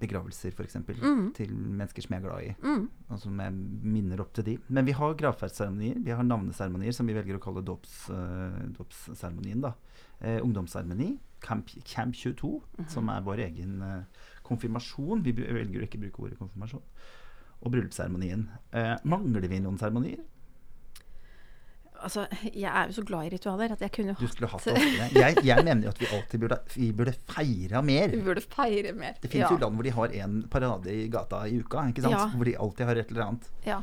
begravelser, f.eks. Mm. Til mennesker som jeg er glad i. Mm. Og som jeg minner opp til de. Men vi har gravferdsseremonier. Vi har navneseremonier som vi velger å kalle eh, dåpsseremonien. Uh, Eh, ungdomsseremoni. Camp, Camp 22, Mhm. som er vår egen eh, konfirmasjon. Vi velger å ikke bruke ordet konfirmasjon. Og bryllupsseremonien. Eh, mangler vi noen seremonier? Altså, jeg er jo så glad i ritualer at jeg kunne jo Du hatt skulle hatt det oftere. Jeg, jeg mener jo at vi alltid burde, vi burde feire mer. Vi burde feire mer. Det finnes ja. jo land hvor de har én parade i gata i uka, ikke sant? Ja. hvor de alltid har et eller annet. Ja.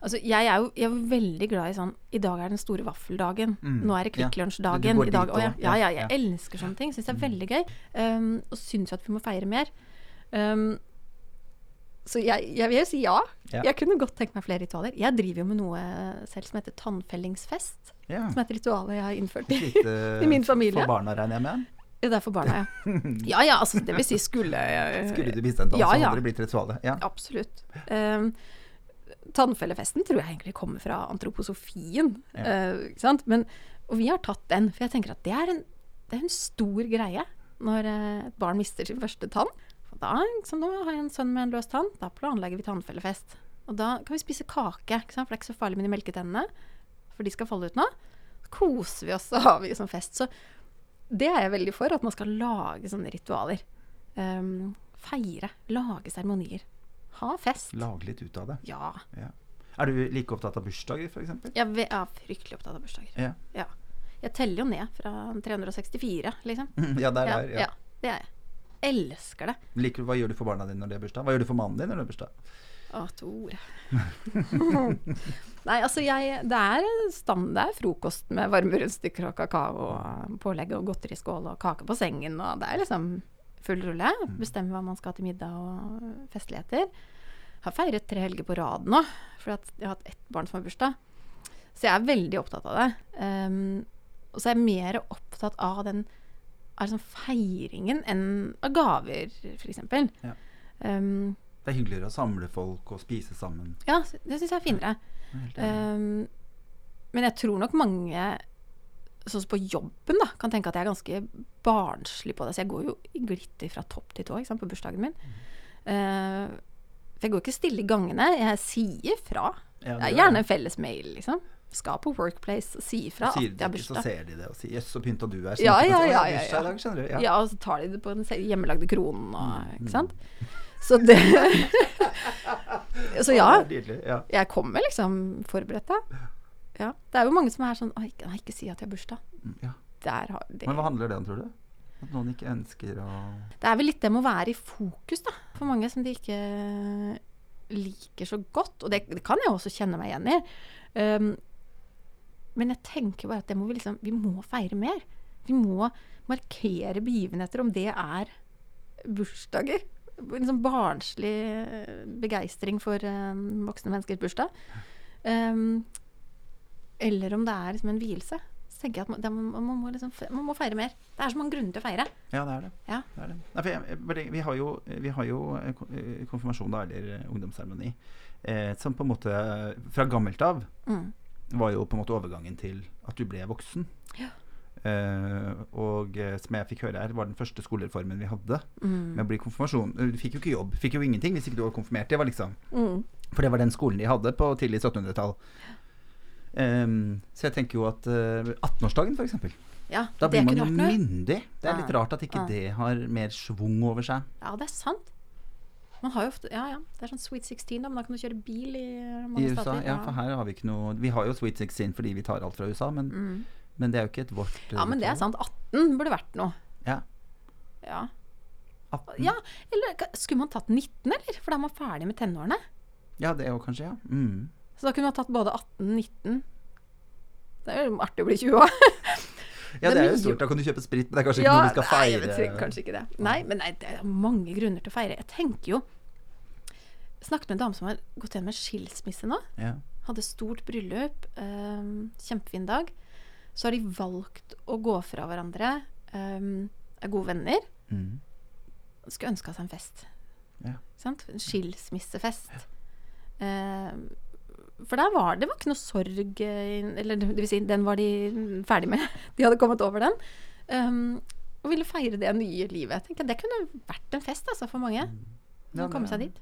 Altså, jeg er jo jeg er veldig glad i sånn I dag er den store vaffeldagen. Mm, Nå er det. Kvikk Lunsj-dagen. ja. også. ja, ja, jeg elsker sånne ting. Syns det er veldig gøy. Um, og syns jo at vi må feire mer. Um, så jeg, jeg vil si ja. Ja. Jeg kunne godt tenkt meg flere ritualer. Jeg driver jo med noe selv som heter tannfellingsfest. Ja. Som er et ritual jeg har innført i, (laughs) i min familie. For barna, regner jeg med. Det er for barna, ja. (laughs) Ja ja, altså det vil si skulle Skulle du bistå en dans, Ja, så hadde det blitt ritualet. Ja. Absolutt. Um, tannfellefesten tror jeg egentlig kommer fra antroposofien. Ja. Uh, ikke sant? Men, og vi har tatt den, for jeg tenker at det er en, det er en stor greie når eh, et barn mister sin første tann. Da, liksom, nå har jeg en sønn med en løs tann, da planlegger vi tannfellefest. Og da kan vi spise kake, for det er ikke så farlig med de melketennene. For de skal falle ut nå. Så koser vi oss og har vi sånn fest. Så det er jeg veldig for, at man skal lage sånne ritualer. Um, feire. Lage seremonier. Ha fest. Lage litt ut av det. Ja. Ja. Er du like opptatt av bursdager, f.eks.? Jeg jeg er fryktelig opptatt av bursdager. Ja. Jeg teller jo ned fra 364, liksom. (laughs) ja, der, Ja, der. Ja. ja, det er jeg. Elsker det. Liker, hva gjør du for barna dine når de har bursdag? Hva gjør du for mannen din når du har bursdag? Å, Tore. (laughs) Nei, altså jeg Det er stand, det er frokost med varme rundstykker og kakao og pålegg og godteriskål og kake på sengen, og det er liksom full rulle. Bestemme hva man skal ha til middag og festligheter. Har feiret tre helger på rad nå, for jeg har hatt ett barn som har bursdag. Så jeg er veldig opptatt av det. Um, og så er jeg mer opptatt av den av sånn feiringen enn av gaver, f.eks. Ja. Um, Det er hyggeligere å samle folk og spise sammen. ja, det syns jeg er finere. Ja. Um, men jeg tror nok mange sånn som på jobben da, kan tenke at jeg er ganske barnslig på det. Så jeg går jo i glitter fra topp til tå sant, på bursdagen min. Uh, for jeg går ikke stille i gangene. Jeg sier fra. Ja, Det er gjerne en felles mail, liksom. Skal på Workplace og si fra at jeg har bursdag. så ser de det og sier 'jøss, så pynta du er'. Ja, Sånn ja, ja, ja, ja. og så tar de det på den hjemmelagde kronen og Ikke sant. Så det (laughs) Så ja. Er. Jeg kommer liksom forberedt, ja. ja. Det er jo mange som er sånn Å, ikke, ikke si at jeg har bursdag. Mm, ja. Der har, det, Men hva handler det om, tror du? At noen ikke ønsker å det er vel litt det med å være i fokus, da. For mange som de ikke liker så godt, og det, det kan jeg også kjenne meg igjen i. Um, men jeg tenker bare at det må vi liksom Vi må feire mer. Vi må markere begivenheter, om det er bursdager. En sånn barnslig eh, begeistring for um, voksne menneskers bursdag. Um, eller om det er liksom en vielse. Så tenker jeg at man, det, man, man, må liksom, man må feire mer. Det er så mange grunner til å feire. Ja, det er det. Ja. det, er det. Nei, jeg, jeg- vi har jo, vi har jo eh, konfirmasjon, da, eller ungdomsseremoni, eh, som på en måte fra gammelt av Mm. Var jo på en måte overgangen til at du ble voksen. Ja. Uh, og eh, som jeg fikk høre her, var den første skolereformen vi hadde Mm. med å bli konfirmasjon. Eh, Du fikk jo ikke jobb, fikk jo ingenting hvis ikke du var konfirmert. Det var liksom Mm. For det var den skolen de hadde på tidlig 1700-tall. Um, så jeg tenker jo at uh, 18-årsdagen, f.eks. Ja, Da blir man jo myndig. Det er litt rart at ikke Ja. det har mer schwung over seg. Ja, det er sant. Man har jo ofte Ja, ja. Det er sånn Sweet 16, da, men da kan du kjøre bil i I USA, stater. ja, for her har vi ikke noe Vi har jo Sweet 16 fordi vi tar alt fra USA, men, Mm. men det er jo ikke et vårt eh, Ja, men det er sant. 18 burde vært noe. Ja. Ja. 18. ja. Eller skulle man tatt 19, eller? For da er man ferdig med tenårene. Ja, det er jo kanskje, ja. Mm. Så da kunne man tatt både 18 og 19. Det er jo artig å bli 20 òg. (laughs) Ja, Det det er er jo stort. Da kan du kjøpe sprit, men det er kanskje ikke noe vi skal nei, feire. vet kanskje ikke det. Nei, men nei, det er mange grunner til å feire. Jeg tenker jo snakket med en dame som har gått gjennom en skilsmisse nå. Ja. Hadde stort bryllup. Um, kjempefin dag. Så har de valgt å gå fra hverandre. Um, er gode venner. Mm. Skulle ønska seg en fest. Ja. Sant? En skilsmissefest. Um, for der var det var ikke noe sorg eh, Eller det vil si, den var de ferdig med. (laughs) De hadde kommet over den. Um, og ville feire det nye livet. Tenker, det kunne vært en fest altså, for mange. Ja, å komme seg dit.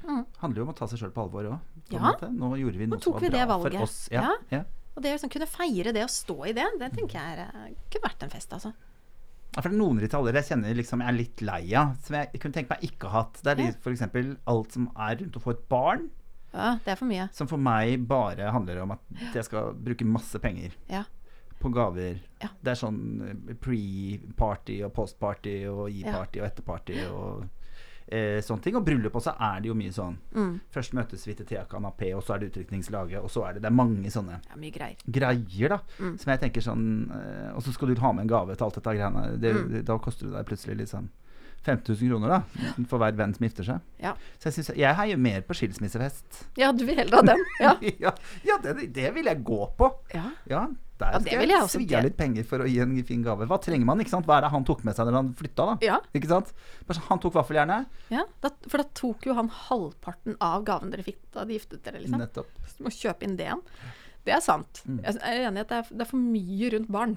Mm. handler jo om å ta seg sjøl på alvor òg. Ja. Nå gjorde vi noe som var bra valget. for oss. Ja. Ja. Og det å liksom kunne feire det og stå i det, det tenker jeg er, eh, kunne vært en fest, altså. Ja, for noen ritualer jeg kjenner liksom jeg er litt lei av, som jeg kunne tenke meg ikke ha hatt. Det er f.eks. alt som er rundt å få et barn, Ja, det er for mye. som for meg bare handler om at jeg skal bruke masse penger Ja. på gaver. Ja. Det er sånn eh, pre-party og post-party og gi-party og etter-party og eh, sånne ting. Og bryllup også er det jo mye sånn. Mm. Først møtes vi til Thea Kanapé, og så er det utrykningslaget, og så er det Det er mange sånne ja, greier. greier, da. Mm. Som jeg tenker sånn eh, Og så skal du ha med en gave til alt dette greiene. Det, Mm. Da koster det deg plutselig liksom 5000 kroner, da. For hver venn som gifter seg. Ja. Så jeg, synes, jeg heier mer på skilsmissefest. Ja, du vil heller ha den? (laughs) Ja. ja, ja det, det vil jeg gå på. ja. Ja, der skal jeg, jeg svi av litt penger for å gi en fin gave. Hva trenger man? ikke sant? Hva er det han tok med seg når han flytta, da? Ja, Ikke sant? Sånn, Han tok vaffeljernet. ja. Da, for da tok jo han halvparten av gaven dere fikk da de giftet dere, liksom. Nettopp. Så du må kjøpe inn det igjen. Det er sant. Mm. Jeg er enig i at det er, det er for mye rundt barn.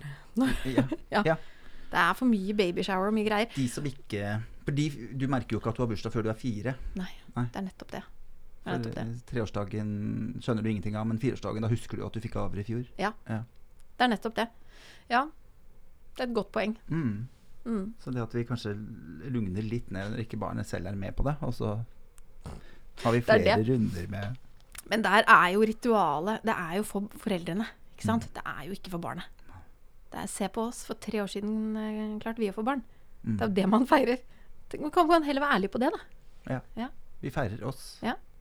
Ja. (laughs) Ja. Ja. Det er for mye babyshower og mye greier. De som ikke Fordi du merker jo ikke at du har bursdag før du er fire. Nei, Nei. det er nettopp det. Det er nettopp det. treårsdagen skjønner du ingenting av, men fireårsdagen, da husker du at du fikk gaver i fjor. Ja, Det er nettopp det. Ja, det er et godt poeng. Mm. Mm. Så det at vi kanskje lugner litt ned når ikke barnet selv er med på det, og så har vi er flere runder med Men der er jo ritualet Det er jo for foreldrene, ikke sant? Mm. Det er jo ikke for barnet. Er, se på oss. For tre år siden eh, klarte vi å få barn. mm. Det er jo det man feirer. Man kan man heller være ærlig på det, da. Vi feirer oss.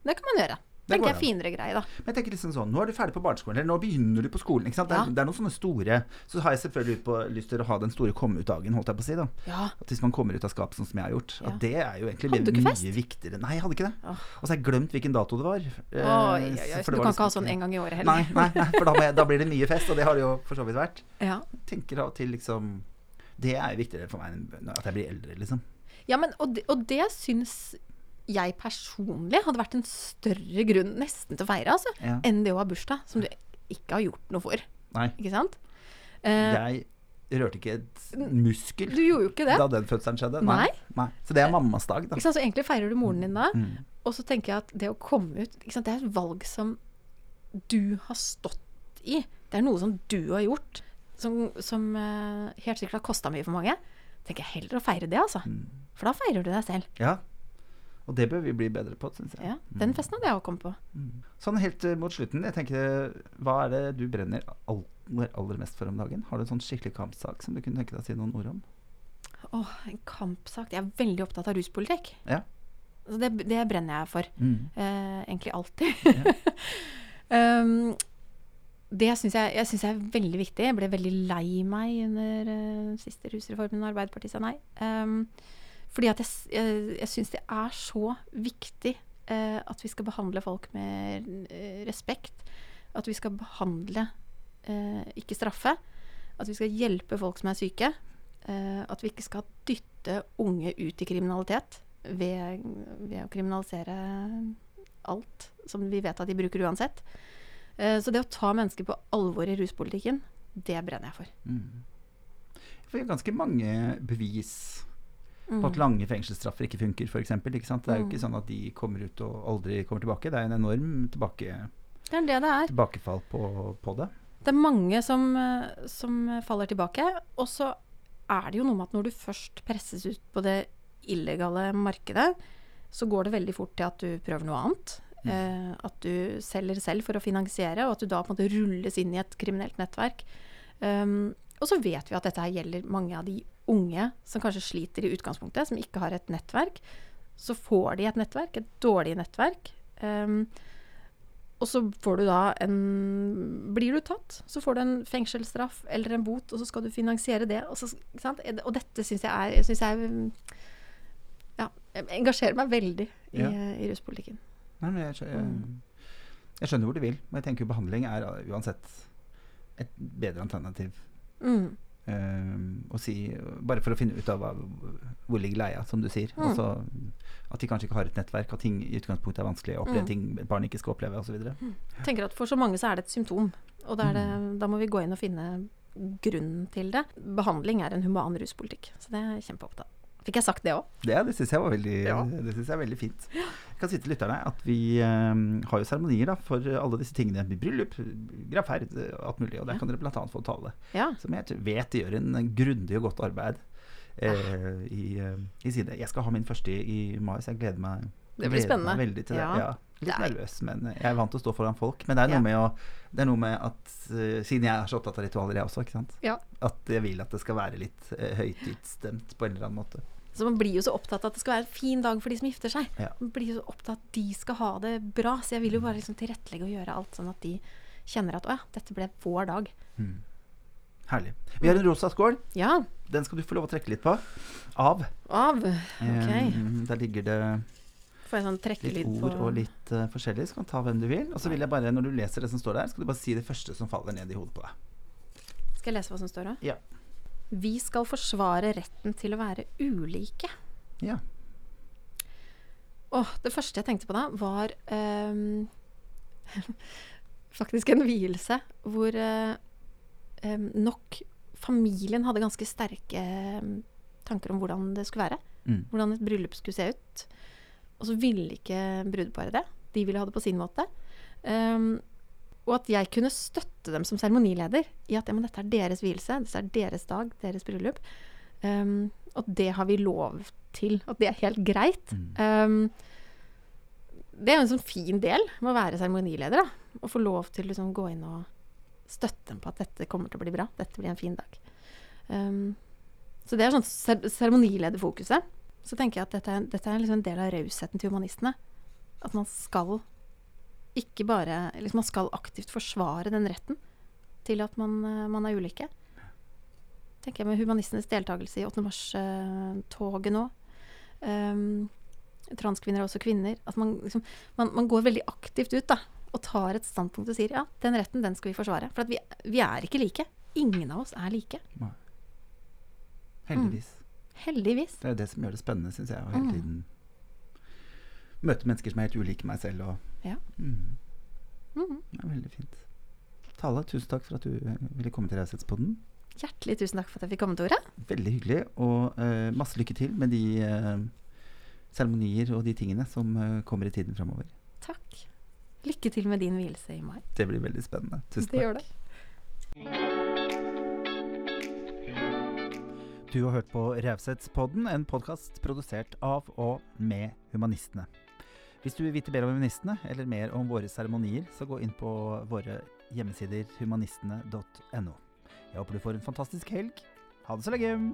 Det kan man gjøre. Det Tenker jeg er finere greie, da. Men jeg tenker liksom sånn, nå er du ferdig på barneskolen, eller nå begynner du på skolen. ikke sant? Det er, Ja. det er noen sånne store Så har jeg selvfølgelig på, lyst til å ha den store komme-ut-dagen, holdt jeg på å si. da. Ja. At Hvis man kommer ut av skapet sånn som jeg har gjort. Ja. At det er jo egentlig Hadde mye fest? viktigere. Nei, jeg hadde ikke det. Og så har jeg glemt hvilken dato det var. Oh, ja, ja, du kan ikke ha liksom sånn en gang i året heller? Nei, nei, nei for da, jeg, da blir det mye fest, og det har det jo for så vidt vært. Ja. tenker av og til liksom Det er jo viktigere for meg enn at jeg blir eldre, liksom. Ja, men, og, det, og det syns jeg personlig hadde vært en større grunn nesten til å feire, altså, Ja. enn det å ha bursdag, som du ikke har gjort noe for. Nei. Ikke sant? Eh, Jeg rørte ikke et muskel du gjorde jo ikke det. da den fødselen skjedde. Nei. Nei. Så det er mammas dag, da. Så egentlig feirer du moren din da, Mm. og så tenker jeg at det å komme ut? Det er et valg som du har stått i. Det er noe som du har gjort, som, som eh, helt sikkert har kosta mye for mange. Tenker jeg heller å feire det, altså. Mm. For da feirer du deg selv. Ja. Og det bør vi bli bedre på, syns jeg. Ja, Den festen hadde jeg òg kommet på. Mm. Sånn helt eh, mot slutten, jeg tenker Hva er det du brenner aller, aller mest for om dagen? Har du en sånn skikkelig kampsak som du kunne tenke deg å si noen ord om? Åh, en kampsak. Jeg er veldig opptatt av ruspolitikk. Ja. Så det, det brenner jeg for. Mm. Eh, egentlig alltid. Ja. (laughs) um, det syns jeg, jeg, synes jeg er veldig viktig. Jeg ble veldig lei meg under uh, siste rusreformen da Arbeiderpartiet sa nei. Um, fordi at jeg, jeg, jeg syns det er så viktig eh, at vi skal behandle folk med eh, respekt. At vi skal behandle, eh, ikke straffe. At vi skal hjelpe folk som er syke. Eh, at vi ikke skal dytte unge ut i kriminalitet ved, ved å kriminalisere alt som vi vet at de bruker uansett. Eh, så det å ta mennesker på alvor i ruspolitikken, det brenner jeg for. Mm. For det er ganske mange bevis. På at lange fengselsstraffer ikke funker, f.eks. Det er jo Mm. ikke sånn at de kommer ut og aldri kommer tilbake. Det er en enorm tilbake, Det er det det er. tilbakefall på, på det. Det er mange som, eh, som faller tilbake. Og så er det jo noe med at når du først presses ut på det illegale markedet, så går det veldig fort til at du prøver noe annet. Eh, at du selger selv for å finansiere, og at du da på en måte rulles inn i et kriminelt nettverk. Um, og så vet vi at dette her gjelder mange av de unge som kanskje sliter i utgangspunktet, som ikke har et nettverk. Så får de et nettverk, et dårlig nettverk. Um, og så får du da en Blir du tatt, så får du en fengselsstraff eller en bot, og så skal du finansiere det. Og, så, og dette syns jeg er synes jeg Ja, jeg engasjerer meg veldig i, Ja. i ruspolitikken. Nei, men jeg, jeg, Mm. jeg skjønner hvor du vil, men jeg tenker jo behandling er uh, uansett et bedre alternativ. Mm. Um, å si, bare for å finne ut av hvor ligger leia, som du sier. Mm. Altså, at de kanskje ikke har et nettverk, at ting i utgangspunktet er vanskelig å oppleve, Mm. ting barn ikke skal oppleve osv. Jeg tenker at For så mange så er det et symptom, og er det, da må vi gå inn og finne grunnen til det. Behandling er en human ruspolitikk, så det er jeg kjempeopptatt av. Fikk jeg sagt det òg? Det, det syns jeg veldig, Ja. det synes jeg er veldig fint. Jeg kan si til lytterne at vi um, har jo seremonier for alle disse tingene. Bryllup, gravferd, alt mulig. Og der Ja. kan dere bl.a. få tale. Ja. Som jeg vet gjør en grundig og godt arbeid eh, i, eh, i side. Jeg skal ha min første i, mai, så jeg gleder meg, Det blir spennende. veldig til det. Ja. Ja. Litt er- nervøs, men jeg er vant til å stå foran folk. Men det er noe, Ja. med, å, det er noe med at uh, Siden jeg er så opptatt av ritualer, jeg også, ikke sant? Ja. at jeg vil at det skal være litt uh, høytidsstemt på en eller annen måte. Så man blir jo så opptatt av at det skal være en fin dag for de som gifter seg. Ja. Man blir jo så opptatt av at de skal ha det bra. Så jeg vil jo bare liksom tilrettelegge og gjøre alt sånn at de kjenner at å ja, dette ble vår dag. Mm. Herlig. Vi har en rosa skål. Ja. Den skal du få lov å trekke litt på. Av. Av. Ok. Eh, der ligger det sånn litt ord og litt uh, forskjellig. Så kan ta hvem du vil. Og så vil jeg bare, når du leser det som står der, skal du bare si det første som faller ned i hodet på deg. Skal jeg lese hva som står da? Ja. Vi skal forsvare retten til å være ulike. Ja. Åh, det første jeg tenkte på da, var um, (laughs) faktisk en vielse hvor uh, um, nok familien hadde ganske sterke em, tanker om hvordan det skulle være. Mm. Hvordan et bryllup skulle se ut. Og så ville ikke brudeparet det. De ville ha det på sin måte. Em, og at jeg kunne støtte dem som seremonileder i at ja, men dette er deres vielse, dette er deres dag, deres bryllup. Um, og det har vi lov til. At det er helt greit. Mm. Um, det er jo en sånn fin del med å være seremonileder. Å få lov til å liksom, gå inn og støtte dem på at dette kommer til å bli bra. Dette blir en fin dag. Um, så det er sånn ser- seremonilederfokuset. Så tenker jeg at dette er, dette er liksom en del av rausheten til humanistene. At man skal ikke bare liksom Man skal aktivt forsvare den retten til at man, eh, man er ulike. Tenker jeg med humanistenes deltakelse i 8. mars-toget nå. Um, transkvinner er også kvinner. At man, liksom, man, man går veldig aktivt ut da, og tar et standpunkt og sier ja, den retten den skal vi forsvare. For at vi, vi er ikke like. Ingen av oss er like. Heldigvis. Heldigvis. Det er det som gjør det spennende, syns jeg. Å hele Mm. tiden møte mennesker som er helt ulike meg selv. Og, Ja. mm, Mhm. det er veldig fint. Tale, tusen takk for at du eh, ville komme til Raushetspodden. Hjertelig tusen takk for at jeg fikk komme, Tore. Veldig hyggelig. Og uh, masse lykke til med de seremonier og de tingene som uh, kommer i tiden framover. Takk. Lykke til med din hvilelse i mai. Det blir veldig spennende. Tusen Det gjør takk. det. Du har hørt på Raushetspodden, en podkast produsert av og med Humanistene. Hvis du vil vite mer om humanistene, eller mer om våre seremonier, så gå inn på våre hjemmesider humanistene.no. Jeg håper du får en fantastisk helg. Ha det så lenge!